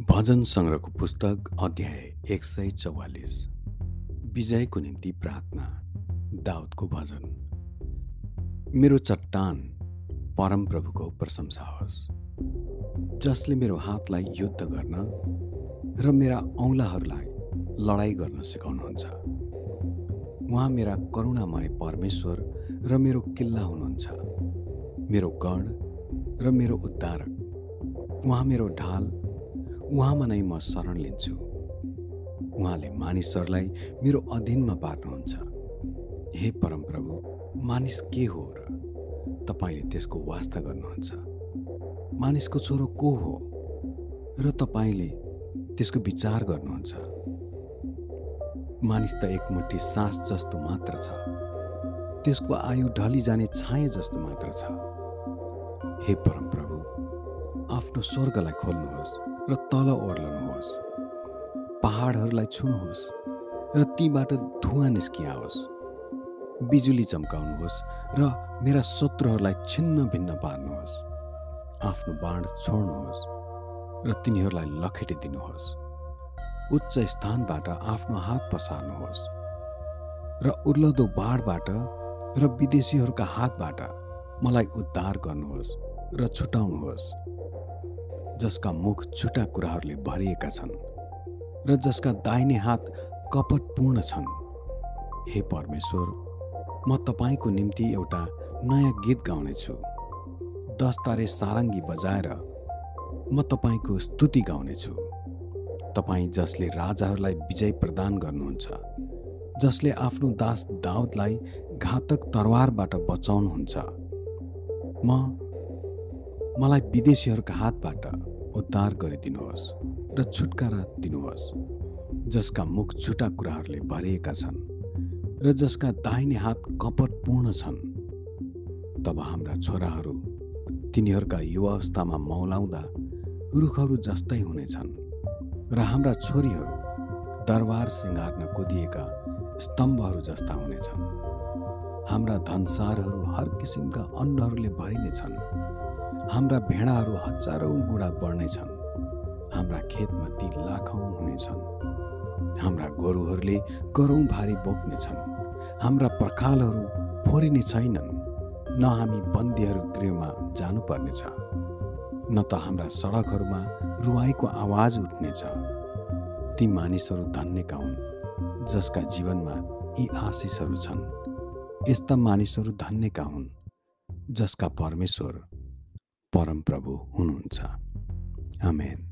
भजन सङ्ग्रहको पुस्तक अध्याय एक सय चौवालिस। विजयको निम्ति प्रार्थना दाउदको भजन। मेरो चट्टान परमप्रभुको प्रशंसा होस्। जसले मेरो हातलाई युद्ध गर्न र मेरा औँलाहरूलाई लडाइँ गर्न सिकाउनुहुन्छ। उहाँ मेरा करुणामय परमेश्वर र मेरो किल्ला हुनुहुन्छ। मेरो गण र मेरो उद्धारक। उहाँ मेरो ढाल उहाँमा नै म शरण लिन्छु। उहाँले मानिसहरूलाई मेरो अधीनमा पार्नुहुन्छ हे परमप्रभु मानिस के हो र तपाईँले त्यसको वास्ता गर्नुहुन्छ? मानिसको छोरो को हो र तपाईँले त्यसको विचार गर्नुहुन्छ? मानिस त एक मुठी सास जस्तो मात्र छ। त्यसको आयु ढली जाने छाए जस्तो मात्र छ। हे परमप्रभु आफ्नो स्वर्गलाई खोल्नुहोस् र तल ओर्लनुहोस्। पहाडहरूलाई छुनुहोस् र तीबाट धुवा निस्किआओस्। बिजुली चम्काउनुहोस् र मेरा शत्रुहरूलाई छिन्न भिन्न पार्नुहोस् आफ्नो बाण छोड्नुहोस् र तिनीहरूलाई लखेटिदिनुहोस् उच्च स्थानबाट आफ्नो हात पसार्नुहोस् र उर्लदो बाढबाट र विदेशीहरूका हातबाट मलाई उद्धार गर्नुहोस् र छुटाउनुहोस्। जसका मुख छुटा कुराहरूले भरिएका छन् र जसका दाहिने हात कपटपूर्ण छन्। हे परमेश्वर म तपाईँको निम्ति एउटा नयाँ गीत गाउनेछु। दस तारे सारङ्गी बजाएर म तपाईँको स्तुति गाउनेछु। तपाईँ जसले राजाहरूलाई विजय प्रदान गर्नुहुन्छ जसले आफ्नो दास दाउदलाई घातक तरवारबाट बचाउनुहुन्छ। म मलाई विदेशीहरूका हातबाट उद्धार गरिदिनुहोस् र छुटकारा दिनुहोस् जसका मुख छुटा कुराहरूले भरिएका छन् र जसका दाहिने हात कपटपूर्ण छन्। तब हाम्रा छोराहरू तिनीहरूका युवा अवस्थामा मौलाउँदा रुखहरू जस्तै हुनेछन् र हाम्रा छोरीहरू दरबार सिँगार्न कुदिएका स्तम्भहरू जस्ता हुनेछन्। हाम्रा धनसारहरू हर किसिमका अन्नहरूले भरिनेछन् हाम्रा भेडाहरू हजारौँ गुडा बढ्नेछन्। हाम्रा खेतमा ती लाखौँ हुनेछन्। हाम्रा गोरुहरूले गरौँ भारी बोक्नेछन्। हाम्रा पर्खालहरू फोरिने छैनन्। न हामी बन्दीहरू गृहमा जानुपर्नेछ। न त हाम्रा सडकहरूमा रुवाईको आवाज उठ्नेछ। ती मानिसहरू धन्यका हुन् जसका जीवनमा यी आशिषहरू छन्। यस्ता मानिसहरू धन्यका हुन् जसका परमेश्वर परमप्रभु हुनुहुन्छ। आमेन।